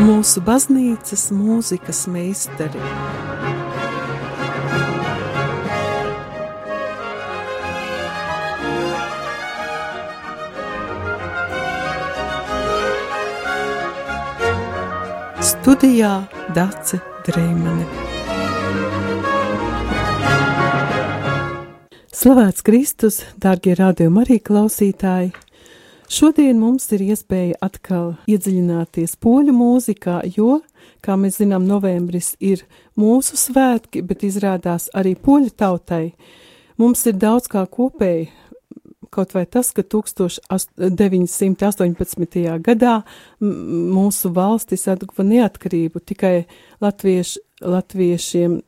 mūsu baznīcas mūzikas meistari. Studijā Dace Dreimane. Slavēts Kristus, dārgie rādījumi arī klausītāji! Šodien mums ir iespēja atkal iedziļināties poļu mūzikā, jo, kā mēs zinām, novembris ir mūsu svētki, bet izrādās arī poļu tautai. Mums ir daudz kā kopēji, kaut vai tas, ka 1918. gadā mūsu valstis atguva neatkarību, tikai latvieši, latviešiem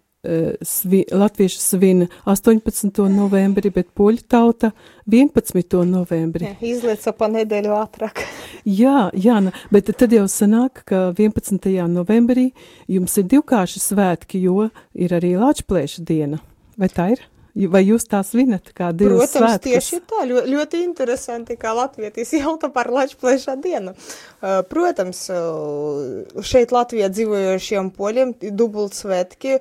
svi, latvieši svin 18. novembri, bet poļu tauta 11. novembri. Jā, izlieca pa nedēļu ātrāk. jā, jā, bet tad jau sanāk, ka 11. novembrī jums ir divkārši svētki, jo ir arī Lāčplēša diena. Vai tā ir? Vai jūs tā svinat kā divas Protams, svētkus? tieši tā, ļoti, ļoti interesanti, kā latvietis jauta par Latviešu dienu. Protams, šeit Latvijā dzīvojošiem poļiem dubult svētki,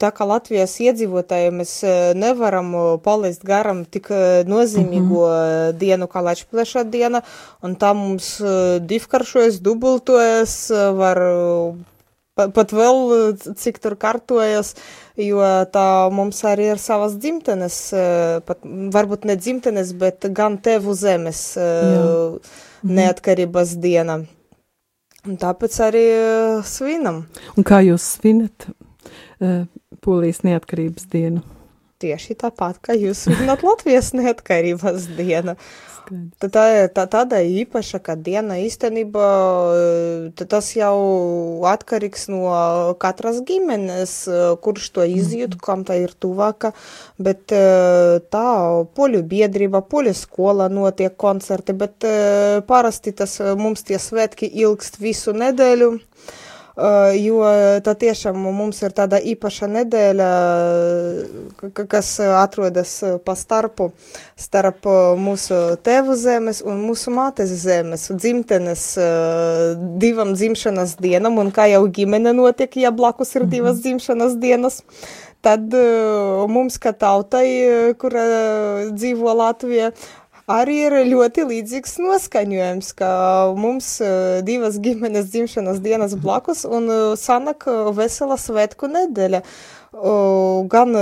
Tā kā Latvijas iedzīvotājiem mēs nevaram palaist garam tik nozīmīgo mm -hmm. dienu kā Latvijas diena, un tā mums divkaršojas, dubultojas, var pat vēl cik tur kartojas, jo tā mums arī ir savas dzimtenes, pat varbūt ne dzimtenes, bet gan tevu zemes Jā. neatkarības diena. Un tāpēc arī svinam. Un kā jūs svinat? Uh, Polijas neatkarības dienu. Tieši tāpat, kā jūs svinat Latvijas neatkarības dienu. Tā, tā, tā tāda īpaša, ka diena īstenībā tas jau atkarīgs no katras ģimenes, kurš to izjūt, kam tā ir tuvāka, bet tā poļu biedrība, poļu skola notiek koncerti, bet parasti tas mums tie svētki ilgst visu nedēļu. Uh, jo tā tiešām mums ir tāda īpaša nedēļa, kas atrodas pa starpu starp mūsu tēvu zemes un mūsu mātes zemes, dzimtenes uh, divam dzimšanas dienam, un kā jau ģimene notiek, ja blakus ir divas dzimšanas dienas, tad uh, mums, kā tautai, kura dzīvo Latvijā, arī ir ļoti līdzīgs noskaņojums, ka mums uh, divas ģimenes dzimšanas dienas blakus un uh, sanak vesela svētku nedēļa. Gan,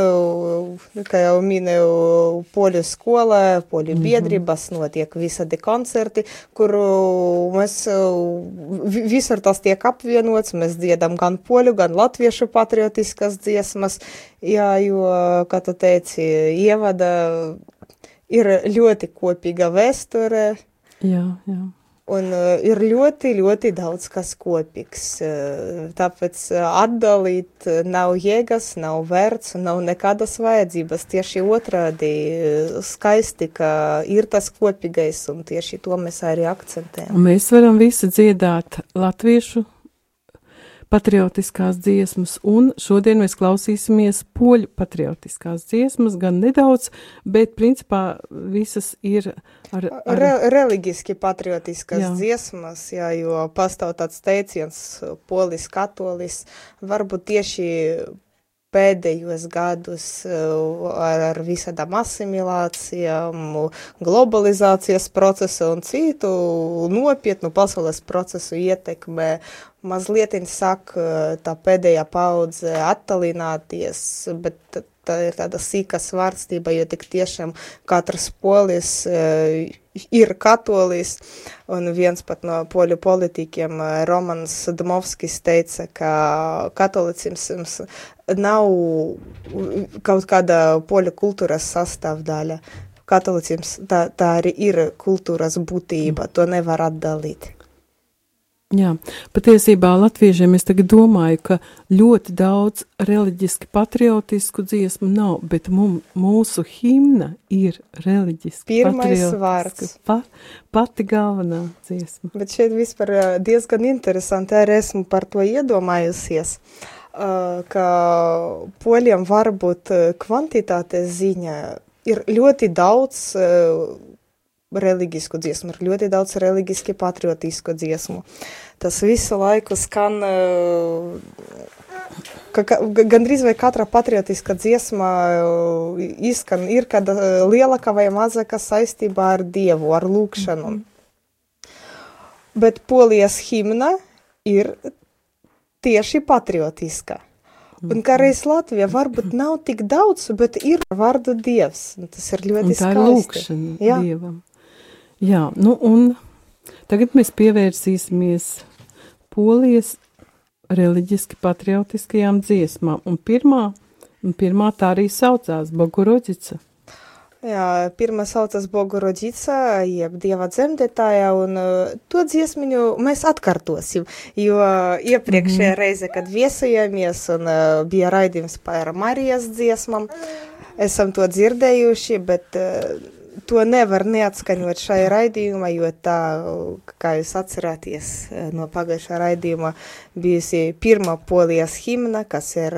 kā jau minēju, poļu skolā, poļu mhm. biedrības notiek visādi koncerti, kur mēs visur tas tiek apvienots, mēs dziedam gan poļu, gan latviešu patriotiskas dziesmas, jā, jo, kā tu teici, ievada ir ļoti kopīga vēsture. Jā, jā. Un uh, ir ļoti, ļoti daudz kas kopīgs. Uh, tāpēc uh, atdalīt nav jēgas, nav vērts un nav nekādas vajadzības. Tieši otrādi skaisti, ka ir tas kopīgais un tieši to mēs arī akcentējam. Un mēs varam visi dziedāt latviešu patriotiskās dziesmas, un šodien mēs klausīsimies poļu patriotiskās dziesmas, gan nedaudz, bet principā visas ir ar... ar... Re, reliģiski patriotiskas jā. dziesmas, jā, jo pastāv tāds teiciens polis katolis, varbūt tieši pēdējos gadus ar, ar visādām asimilācijām, globalizācijas procesu un citu nopietnu pasaules procesu ietekmē mazliet sāk tā pēdējā paudze attalināties, bet tā ir tāda sīka svārstība, jo tik tiešām katrs polis ir katolis, un viens pat no poļu politikiem, Romans Dmovskis, teica, ka katolicisms nav kaut kāda poļu kultūras sastāvdaļa. Katolicisms tā, tā arī ir kultūras būtība, to nevar atdalīt. Jā, patiesībā latviešiem es tagad domāju, ka ļoti daudz reliģiski patriotisku dziesmu nav, bet mum, mūsu himna ir reliģiski Pirmais vārds. Pa, pati galvenā dziesma. Bet šeit vispār diezgan interesanti, arī esmu par to iedomājusies, ka poļiem varbūt kvantitātes ziņā ir ļoti daudz reliģisku dziesmu, ir ļoti daudz reliģiski patriotisku dziesmu. Tas visu laiku skan, ka, ka, gandrīz vai katra patriotiska dziesma izskan, ir kāda lielāka vai mazāka saistībā ar Dievu, ar lūkšanu. Mm -hmm. Bet polijas himna ir tieši patriotiska. Un kā reiz Latvija varbūt nav tik daudz, bet ir vārdu dievs. Tas ir ļoti skaisti. Tā ir lūkšana Jā. dievam. Jā, nu un tagad mēs pievērsīsimies polijas reliģiski patriotiskajām dziesmām. Un pirmā, un pirmā tā arī saucās Boguroģica. Jā, pirmā saucas Bogorodica, jeb Dieva dzemdētāja, un uh, to dziesmiņu mēs atkārtosim, jo iepriekšējā mm -hmm. reize, kad viesojāmies un uh, bija raidījums par Marijas dziesmām, esam to dzirdējuši, bet uh, to nevar neatskaņot šai raidījumā, jo tā, kā jūs atcerāties no pagājušā raidījuma, bijusi pirmā polijas himna, kas ir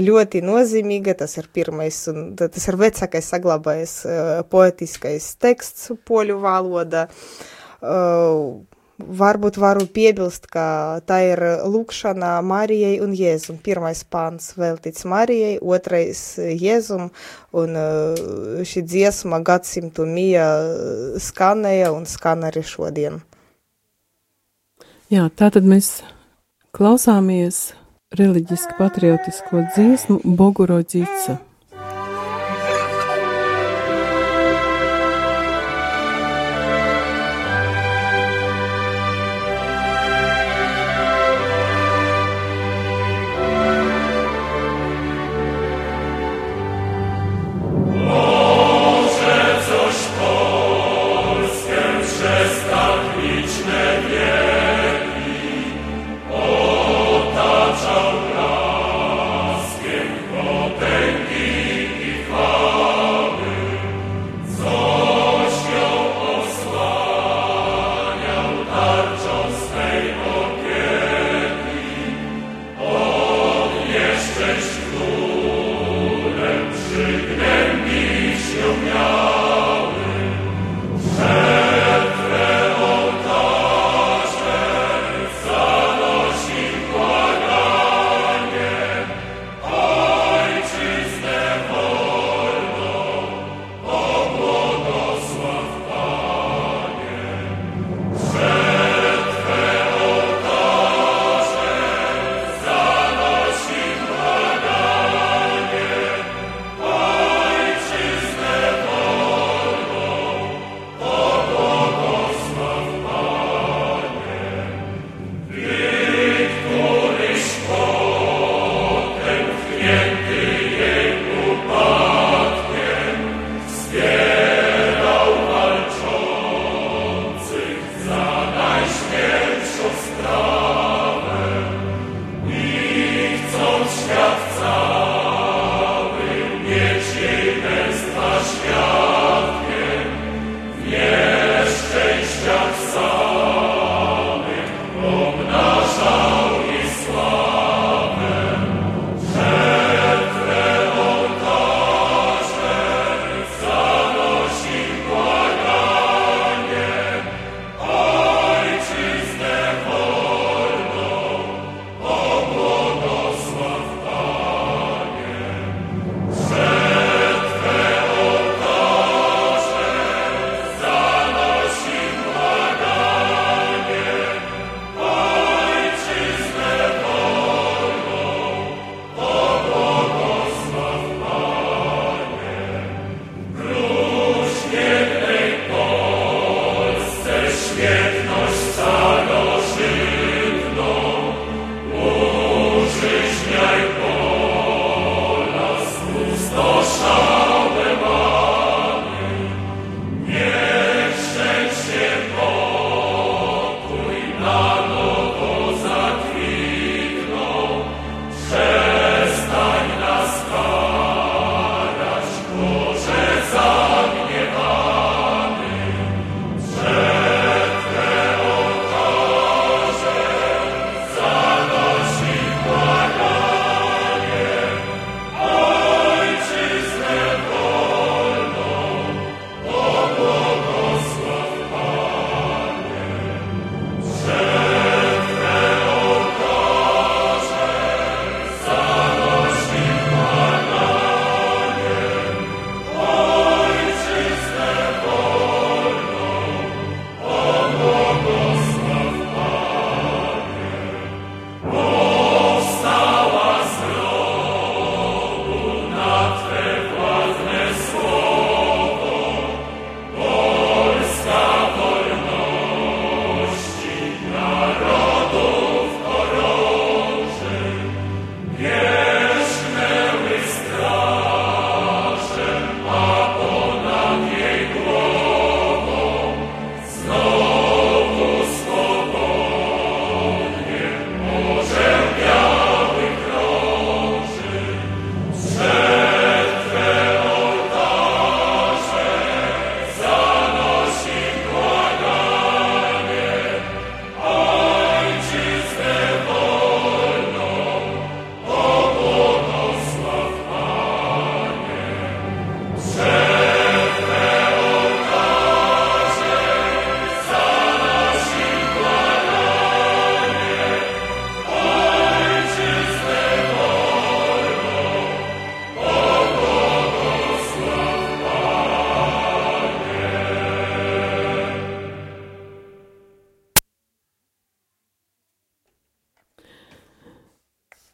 ļoti nozīmīga, tas ir pirmais un tas ir vecākais saglabājis poetiskais teksts poļu valoda. Uh, Varbūt varu piebilst, ka tā ir lūkšana Marijai un Jēzum. Pirmais pāns veltīts Marijai, otrais Jēzum, un uh, šī dziesma gadsimtu mija skanēja un skan arī šodien. Jā, tātad mēs klausāmies reliģiski patriotisko dziesmu Boguro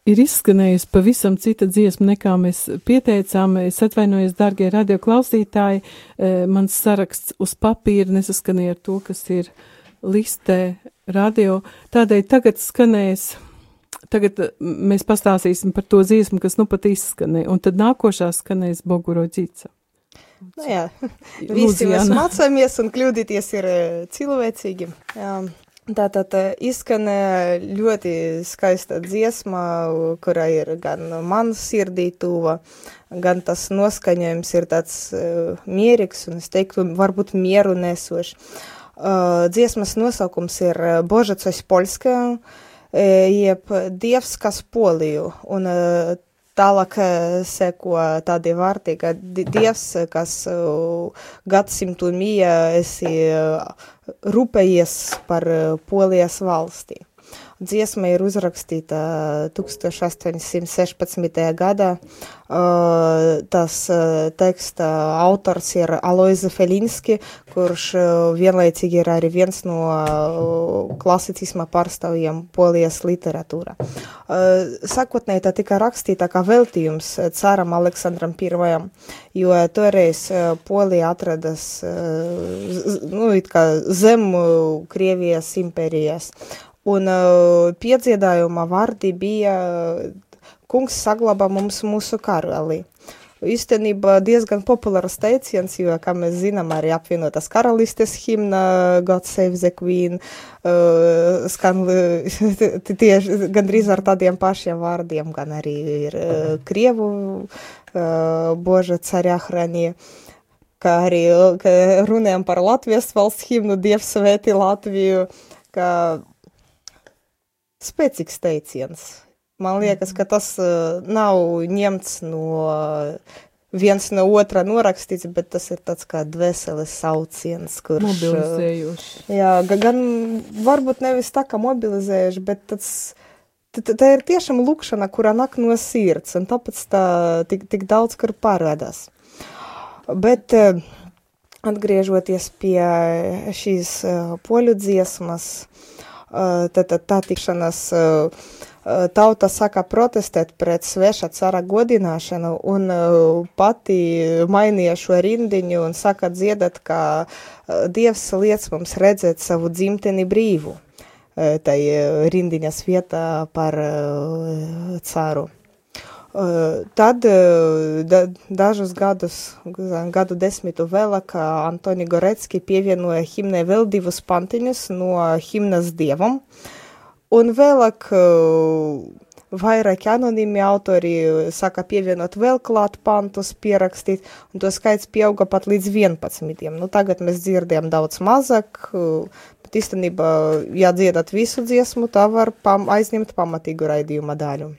ir izskanējusi pavisam cita dziesma, nekā mēs pieteicām. Es atvainojos, darbie radioklausītāji, mans saraksts uz papīra nesaskanēja ar to, kas ir listē radio. Tādēļ tagad skanēs. Tagad mēs pastāstīsim par to dziesmu, kas nu pat izskanēja, un tad nākošā skanēs Boguro Dzīca. Nu jā, visi mēs mācāmies un kļūdīties ir cilvēcīgi. Jā. Tātad izskanēja ļoti skaista dziesma, kurā ir gan man sirdī tuva, gan tas noskaņojums ir tāds uh, mierīgs un es teiktu, varbūt mieru nesošs. Uh, dziesmas nosaukums ir Božacos Polska, jeb Dievs, kas Poliju, un uh, tālāk seko tādi vārti, ka Dievs, kas gadsimtu mija esi rūpējies par eh, Polijas valstī. Dziesma ir uzrakstīta 1816. gadā. Tas teksta autors ir Aloiza Felinski, kurš vienlaicīgi ir arī viens no klasicisma pārstāvjiem polijas literatūrā. Sakotnēji tā tika rakstīta kā veltījums caram Aleksandram I, jo toreiz Polija atradas nu, zem Krievijas impērijas. Un uh, piedziedājuma vārdi bija kungs saglabā mums mūsu karali. Īstenībā diezgan populārs teiciens, jo, kā mēs zinām, arī apvienotās karalistes himna God Save the Queen uh, skan tieši gandrīz ar tādiem pašiem vārdiem, gan arī ir uh, Krievu uh, Boža carā hranie kā arī ka runājam par Latvijas valsts himnu Dievs svēti Latviju, ka spēcīgs teiciens. Man liekas, ka tas uh, nav ņemts no viens no otra norakstīts, bet tas ir tāds kā dvēseles sauciens, kurš... Mobilizējoši. Jā, gan varbūt nevis tā kā mobilizējuši, bet tāds, tā ir tiešām lūkšana, kurā nak no sirds, un tāpēc tā tik, tik daudz, kur parādās. Bet uh, atgriežoties pie šīs uh, poļu dziesmas, tad tā tikšanās tauta saka protestēt pret sveša cara godināšanu un pati mainīja šo rindiņu un saka dziedat, ka Dievs liec mums redzēt savu dzimteni brīvu tai rindiņas vietā par caru. Tad da, dažus gadus, gadu desmitu vēlāk, Antoni Gorecki pievienoja himnai vēl divus pantiņus no himnas dievam, un vēlāk vairāki anonīmi autori saka pievienot vēl klāt pantus, pierakstīt, un to skaits pieauga pat līdz 11. Nu, tagad mēs dzirdējam daudz mazāk, bet īstenībā, ja dziedat visu dziesmu, tā var pam aizņemt pamatīgu raidījuma daļu.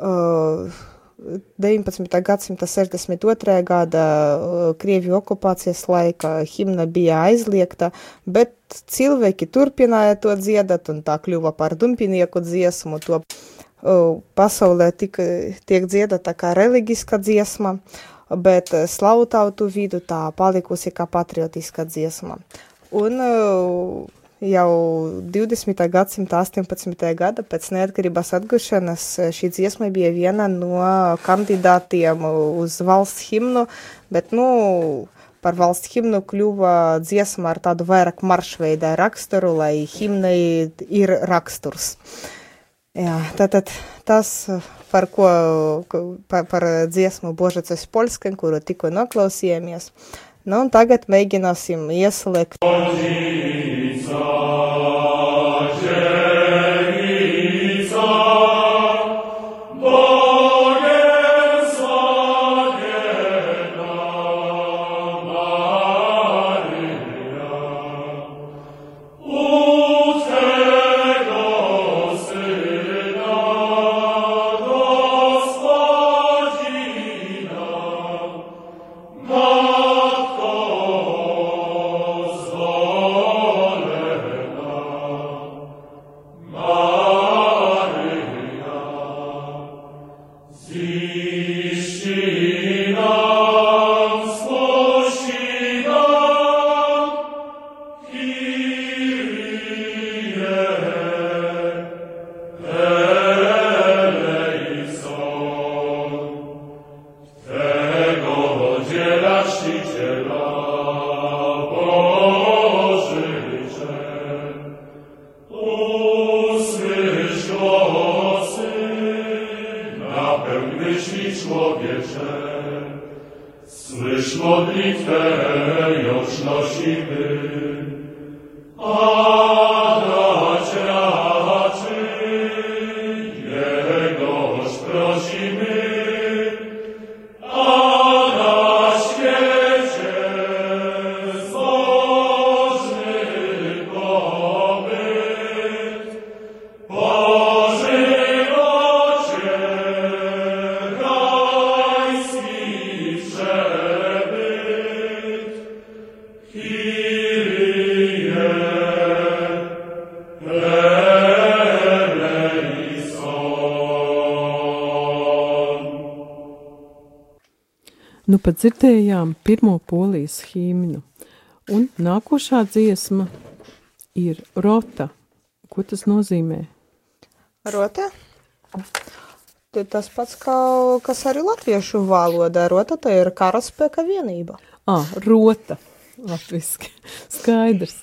19. gadsimta 62. gada Krieviju okupācijas laika himna bija aizliegta, bet cilvēki turpināja to dziedāt un tā kļuva par dumpinieku dziesmu. To pasaulē tika, tiek dziedata kā reliģiska dziesma, bet slautautu vidu tā palikusi kā patriotiska dziesma. Un jau 20. gadsimta 18. gada pēc neatkarības atgušanas šī dziesma bija viena no kandidātiem uz valsts himnu, bet, nu, par valsts himnu kļuva dziesma ar tādu vairāk maršveidā raksturu, lai himnai ir raksturs. Jā, tātad tas, par ko, par, par dziesmu Božacas Polskan, kuru tikko noklausījāmies, nu, un tagad mēģināsim ieslēgt. song. Nu, pat dzirdējām pirmo polijas himnu, un nākošā dziesma ir rota. Ko tas nozīmē? Rote? Tad tas pats, kā, kas arī latviešu valodā. Rota tā ir karaspēka vienība. Ah, rota. Latviski. Skaidrs.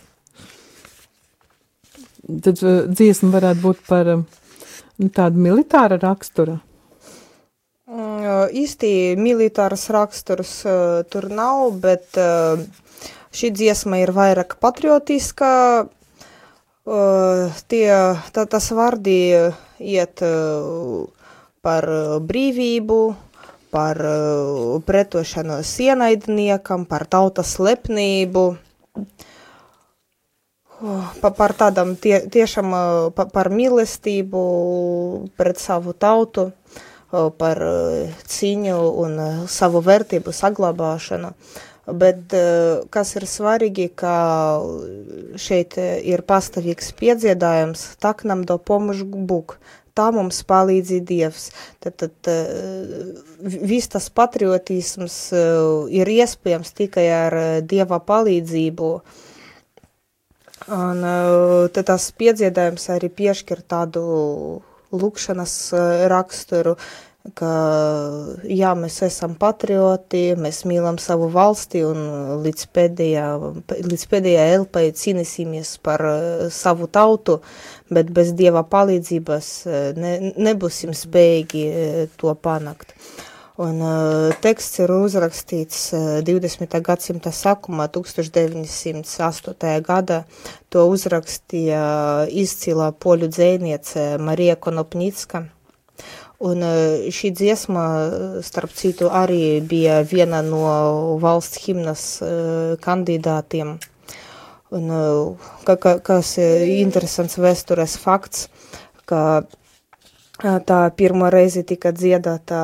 Tad uh, dziesma varētu būt par um, nu, tādu militāra rakstura. Īsti militārs raksturs tur nav, bet šī dziesma ir vairāk patriotiska. Tie, tā, tas vārdi iet par brīvību, par pretošanos ienaidniekam, par tautas lepnību. Pa, par tādam tie, tiešām pa, par mīlestību pret savu tautu, uh, par uh, cīņu un uh, savu vērtību saglabāšanu. Bet kas ir svarīgi, ka šeit uh, ir pastāvīgs piedziedājums, tak nam do pomož Bог, tā mums palīdzi Dievs. Tad, tad uh, viss tas patriotisms uh, ir iespējams tikai ar Dieva palīdzību. Un tad tas piedziedājums arī piešķir tādu lūkšanas uh, raksturu, ka jā, mēs esam patrioti, mēs mīlam savu valsti un līdz pēdējā, līdz pēdējā elpai cīnīsimies par uh, savu tautu, bet bez Dieva palīdzības uh, ne, nebūsim spējīgi to panākt. Un uh, teksts ir uzrakstīts uh, 20. gadsimta sākumā, 1908. gadā. To uzrakstīja izcila poļu dzēniece Marija Konopnicka. Un uh, šī dziesma, starp citu, arī bija viena no valsts himnas uh, kandidātiem. Un, uh, ka, ka, kas ir interesants vēstures fakts, ka tā pirmo reizi tika dziedāta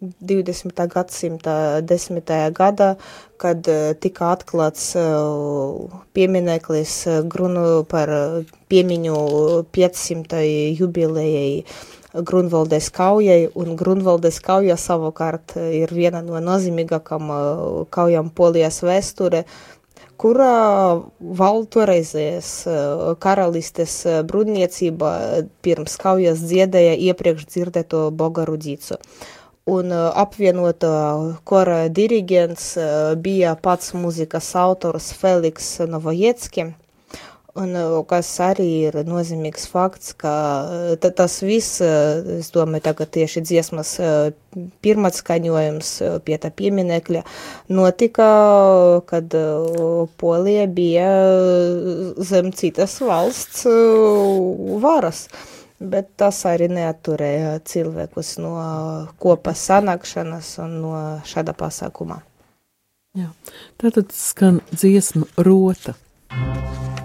20. gadsimta 10. gadā, kad tika atklāts piemineklis Grunu par piemiņu 500. jubilējai Grunvaldes kaujai, un Grunvaldes kauja savukārt ir viena no nozīmīgākām kaujām Polijas vēsture, kurā valda toreizējais karalistes brūdniecība pirms kaujas dziedēja iepriekš dzirdēto Bogarudīcu. Un apvienotā kora dirigents bija pats mūzikas autors Feliks Novojecki, Un, kas arī ir nozīmīgs fakts, ka tas viss, es domāju, tagad tieši dziesmas pirmats skaņojums pie tā pieminekļa notika, kad Polija bija zem citas valsts varas. Bet tas arī neatturēja cilvēkus no kopas sanākšanas un no šāda pasākuma. Jā. Tātad skan dziesma rota. Rzucim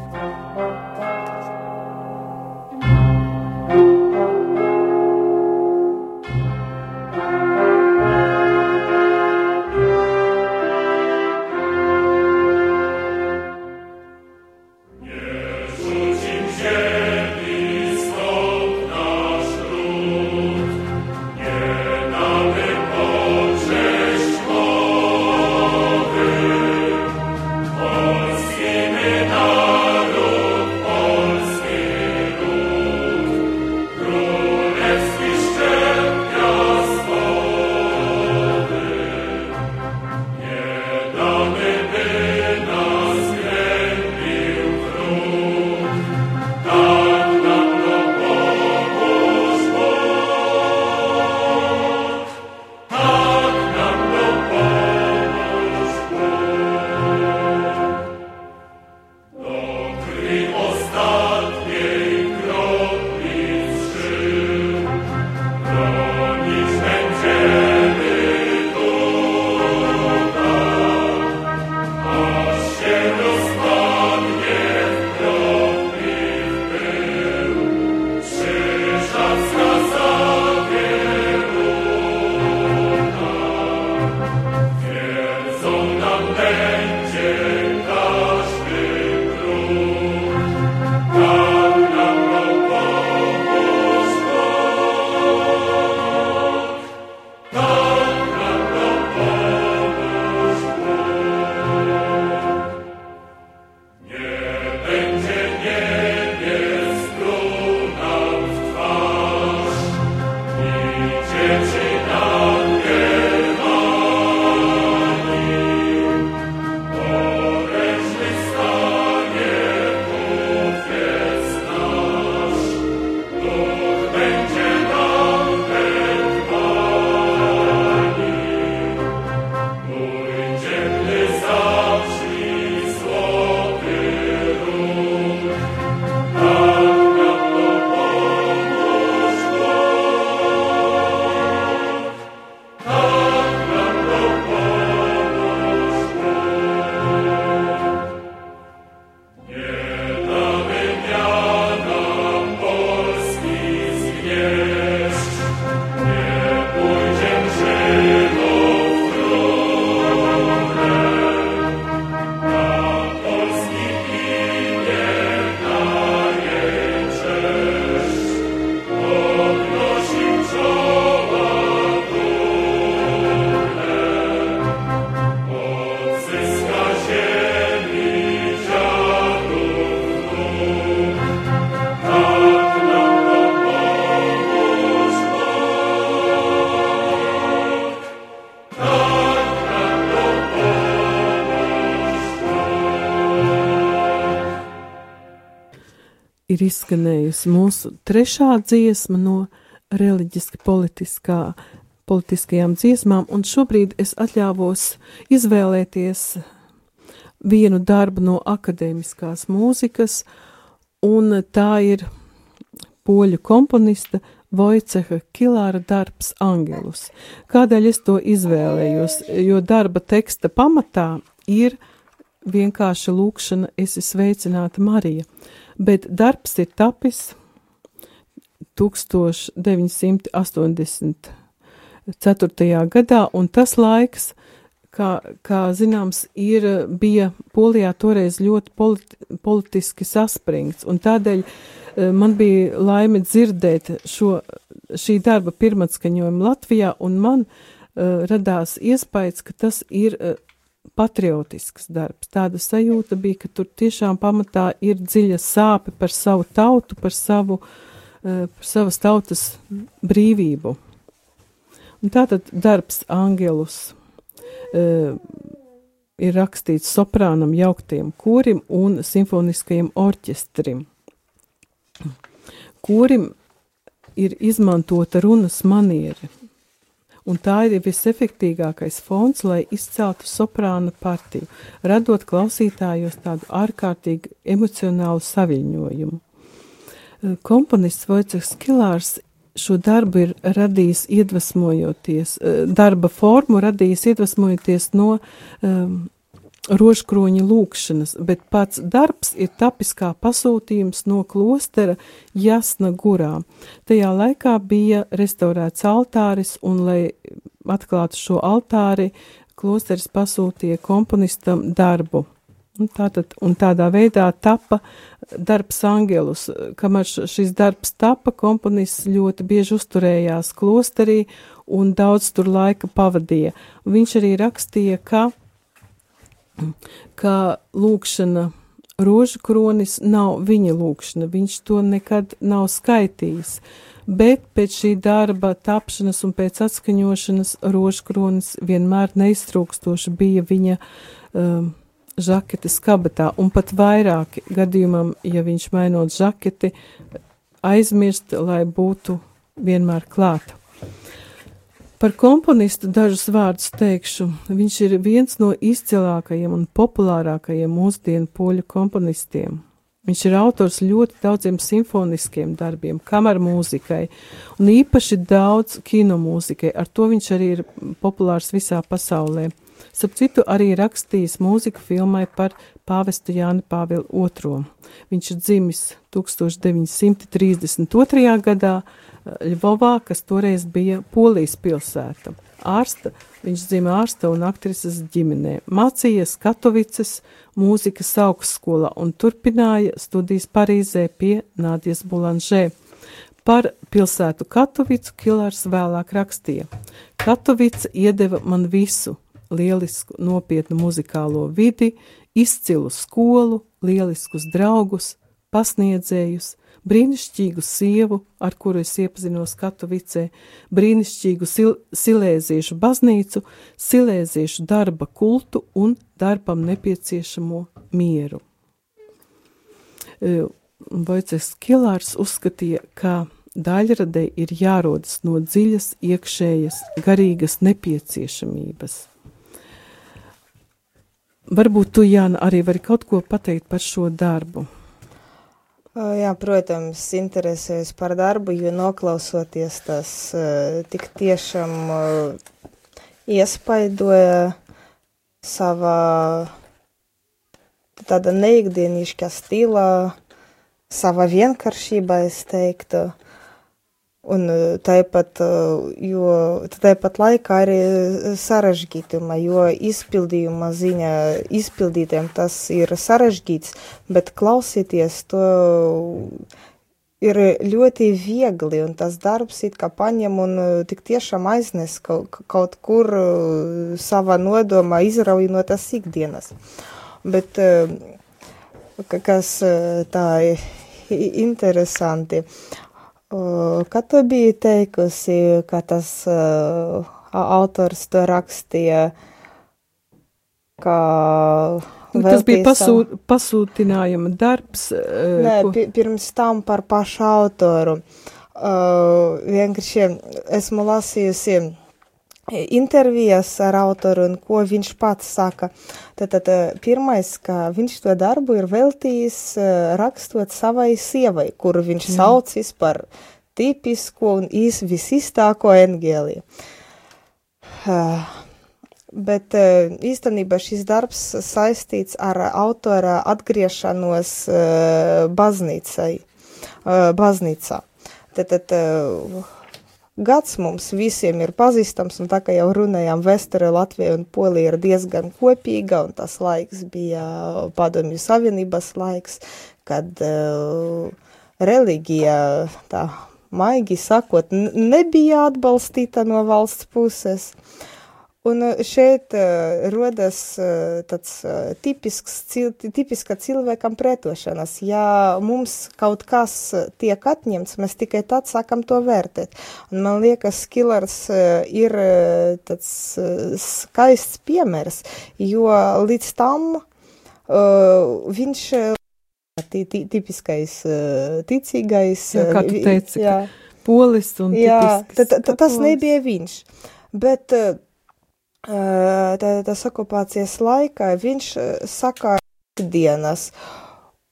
ir izskanējusi mūsu trešā dziesma no reliģiski politiskā, politiskajām dziesmām, un šobrīd es atļāvos izvēlēties vienu darbu no akadēmiskās mūzikas, un tā ir poļu komponista Vojceha Kilāra darbs Angelus. Kādēļ es to izvēlējos? Jo darba teksta pamatā ir vienkārša lūkšana, esi sveicināta Marija, bet darbs ir tapis 1984. gadā, un tas laiks, kā, kā zināms, ir, bija Polijā toreiz ļoti politi politiski saspringts, un tādēļ eh, man bija laime dzirdēt šo, šī darba pirmatskaņojumu Latvijā, un man uh, radās iespējas, ka tas ir uh, patriotisks darbs. Tāda sajūta bija, ka tur tiešām pamatā ir dziļa sāpe par savu tautu, par savu, uh, par savas tautas brīvību. Un tātad darbs Angelus uh, ir rakstīts soprānam, jauktiem korim un simfoniskajam orķestrim. Korim ir izmantota runas maniera, un tā ir visefektīgākais fons, lai izceltu soprāna partiju, radot klausītājos tādu ārkārtīgi emocionālu saviņojumu. Komponists Vojceks Kilārs šo darbu ir radījis iedvesmojoties, darba formu radījis iedvesmojoties no um, rožkroņa lūkšanas, bet pats darbs ir tapis kā pasūtījums no klostera Jasna Gurā. Tajā laikā bija restaurēts altāris, un, lai atklātu šo altāri, klosteris pasūtīja komponistam darbu. Un, tātad, un tādā veidā tapa darbs Angelus. Kamēr šis darbs tapa, komponists ļoti bieži uzturējās klosterī un daudz tur laika pavadīja. Viņš arī rakstīja, ka ka lūkšana rožu kronis nav viņa lūkšana, viņš to nekad nav skaitījis, bet pēc šī darba tapšanas un pēc atskaņošanas rožu kronis vienmēr neiztrūkstoši bija viņa um, žaketes kabatā, un pat vairāki gadījumam, ja viņš mainot žaketi, aizmirst, lai būtu vienmēr klāta. Par komponistu dažus vārdus teikšu. Viņš ir viens no izcilākajiem un populārākajiem mūsdienu poļu komponistiem. Viņš ir autors ļoti daudziem simfoniskiem darbiem, kameru mūzikai un īpaši daudz kino mūzikai. Ar to viņš arī ir populārs visā pasaulē. Starp citu, arī rakstījis mūziku filmai par pāvestu Jāni Pāvilu II. Viņš ir dzimis 1932. gadā Ļvovā, kas toreiz bija Polijas pilsēta. Ārsta, viņš dzīvo ārsta un aktrises ģimenē, mācījies Katovicas mūzikas augstskolā un turpināja studijas Parīzē pie Nādijas Bulanžē. Par pilsētu Katovicu Kilārs vēlāk rakstīja: Katovica iedeva man visu - lielisku, nopietnu muzikālo vidi, izcilu skolu, lieliskus draugus, pasniedzējus, brīnišķīgu sievu, ar kuru es iepazinos Katovicē, brīnišķīgu sil silēziešu baznīcu, silēziešu darba kultu un darbam nepieciešamo mieru. Vojceks Kilārs uzskatīja, ka daļradē ir jārodas no dziļas iekšējas garīgas nepieciešamības. Varbūt tu, Jāna, arī vari kaut ko pateikt par šo darbu. Jā, protams, interesēs par darbu, jo noklausoties tas tik tiešām iespaidoja savā tāda neikdienišķa stilā, savā vienkāršībā, es teiktu. Un eh, tāpat, eh, jo tāpat laikā arī sarežģītuma, jo izpildījuma ziņā izpildītiem tas ir sarežģīts, bet klausīties to ir ļoti viegli, un tas darbs it kā paņem un tik tiešām aiznes kaut, kaut kur savā nodomā izrauj no tas ikdienas. Bet kas tā interesanti, Kad tu biji teikusi, ka tas uh, autors to rakstīja, ka Nu, tas bija savu- pasūt, pasūtinājuma darbs. eh, Nē, ko- pi pirms tam par pašu autoru. Uh, vienkārši esmu lasījusi intervijas ar autoru un ko viņš pats saka. Tātad pirmais, ka viņš to darbu ir veltījis rakstot savai sievai, kuru viņš mm. saucis par tipisko un īs visistāko engēliju. Uh, Bet īstenībā šis darbs saistīts ar autora atgriešanos baznīcai, baznīcā. Tad, tad eh, gads mums visiem ir pazīstams, un tā kā jau runājām, Vestere Latvija un Polija ir diezgan kopīga, un tas laiks bija padomju savienības laiks, kad uh, reliģija, tā maigi sakot, nebija atbalstīta no valsts puses. Un eh, šeit uh, rodas uh, tāds uh, tipisks, cil, tipiska cilvēkam pretošanās. Ja mums kaut kas eh, tiek atņemts, mēs tikai tad sākam to vērtēt. Un man liekas, Skillers uh, ir uh, tāds uh, skaists piemērs, jo līdz tam uh, viņš uh, ti- ti- tipiskais uh, ticīgais. Jā, kā tu uh, teici, jā. Polis un Jā, tipisks ta, tas nebija viņš. Bet uh, tā, tas okupācijas laikā viņš uh, saka ikdienas.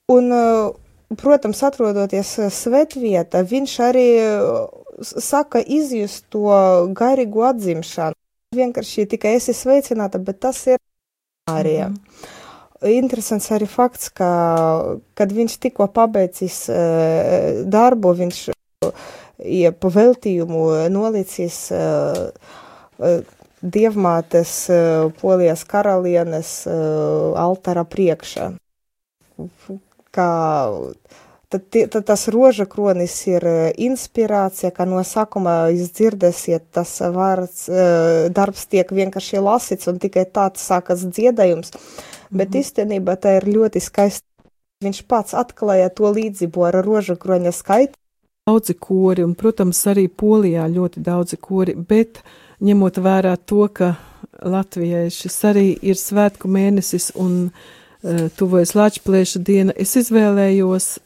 Un, uh, protams, atrodoties uh, svētvietā, viņš arī uh, saka izjust to garīgu atzimšanu. Vienkārši tikai esi sveicināta, bet tas ir arī. Mm -hmm. Interesants arī fakts, ka, kad viņš tikko pabeidzis uh, darbu, viņš ja pa veltījumu nolicis uh, uh, dievmātes uh, polijas karalienes uh, altara priekšā. Kā, tad, tad tas roža kronis ir uh, inspirācija, ka no sākuma jūs dzirdēsiet, tas vārds, uh, darbs tiek vienkārši lasīts un tikai tāds sākas dziedājums, bet īstenībā tā ir ļoti skaista. Viņš pats atklāja to līdzību ar roža kroņa skaitu. daudzi kori, un, protams, arī Polijā ļoti daudzi kori, bet ņemot vērā to, ka Latvijai šis arī ir svētku mēnesis un uh, tuvojas Lačplēša diena, es izvēlējos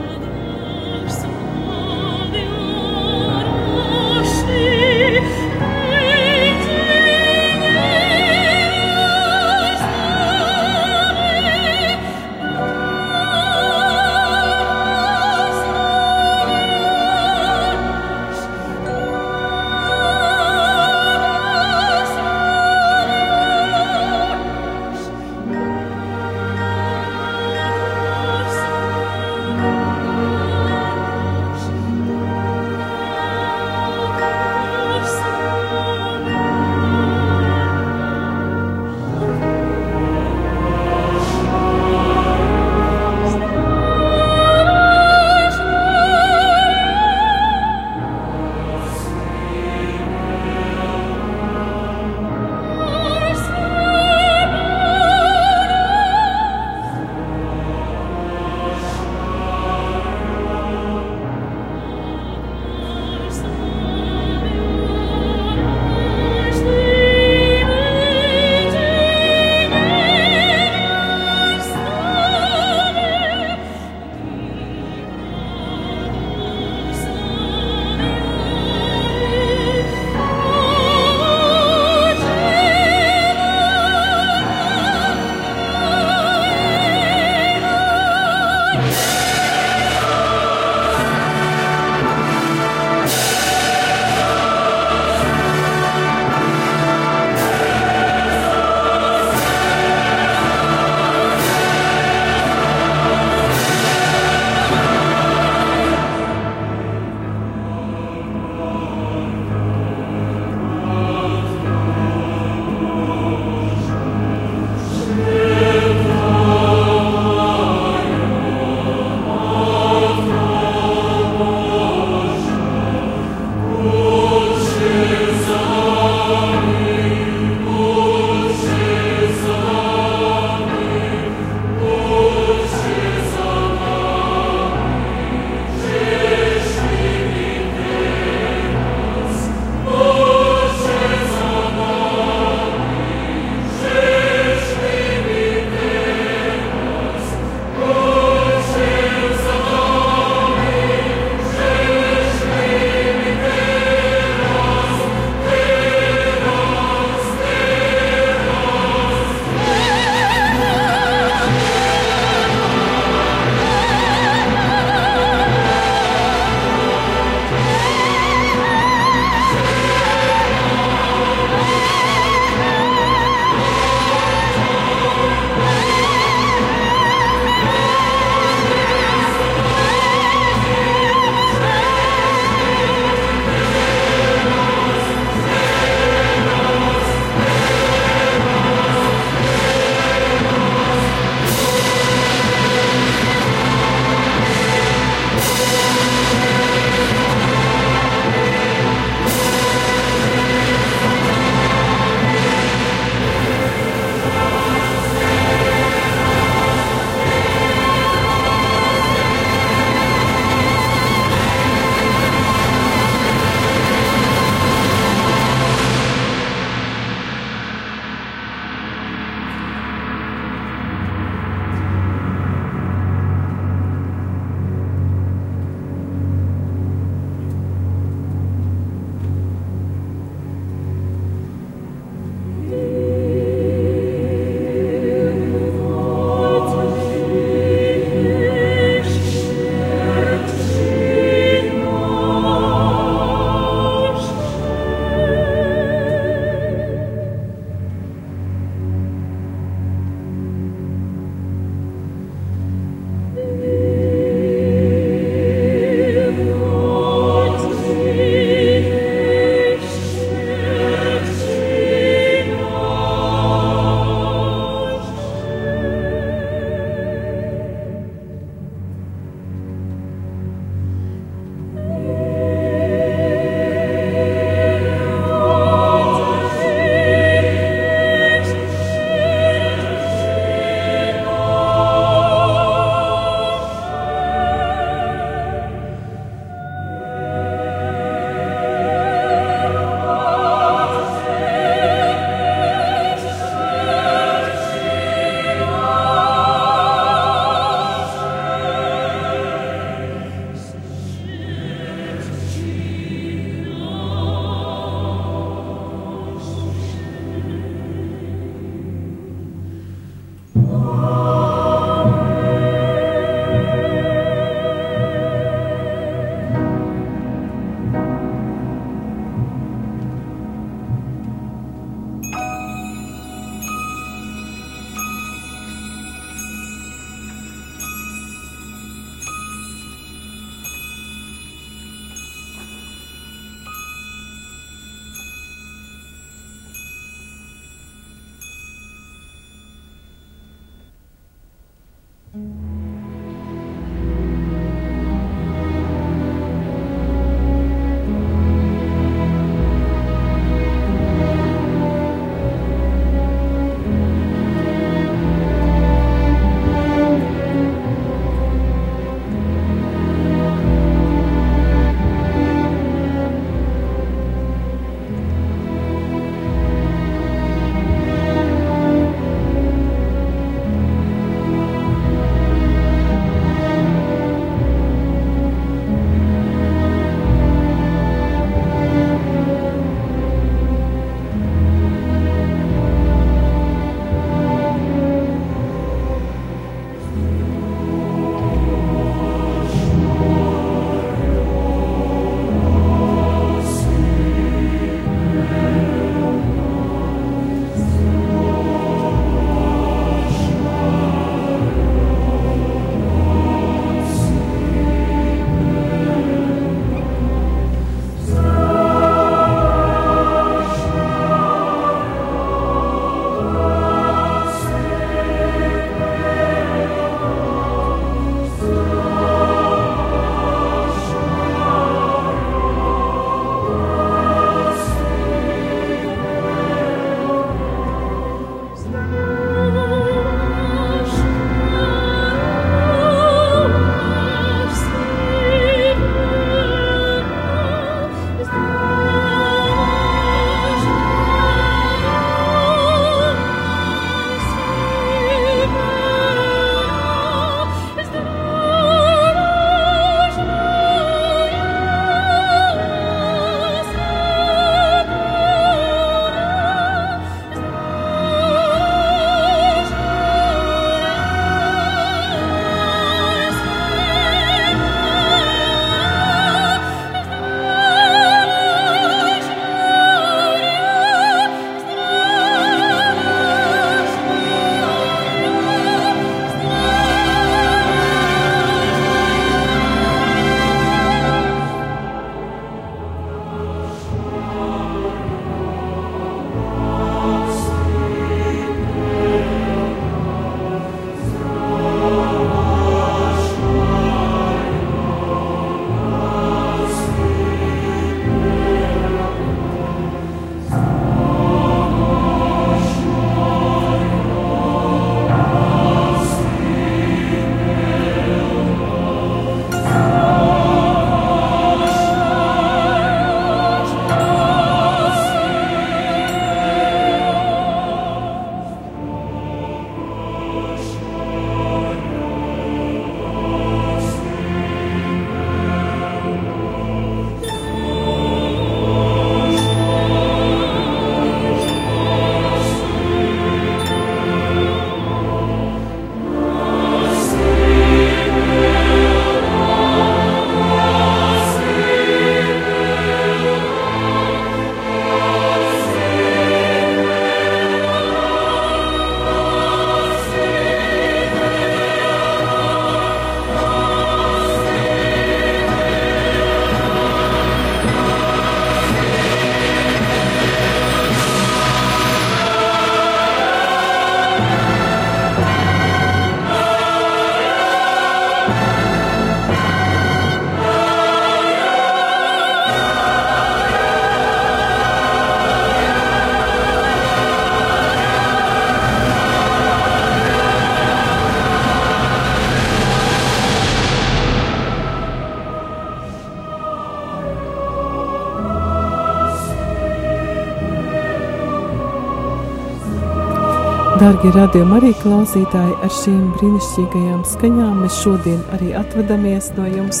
Darbie radījumi arī klausītāji, ar šīm brīnišķīgajām skaņām mēs šodien arī atvadamies no jums.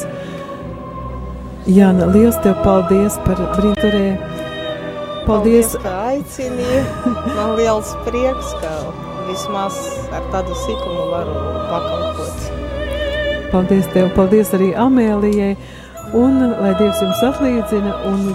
Jāna, liels tev paldies par brīnturē. Paldies, Paldies, ka aicini. Man liels prieks, ka vismaz ar tādu sīkumu varu pakalpot. paldies tev, paldies arī Amēlijai. Un lai Dievs jums atlīdzina un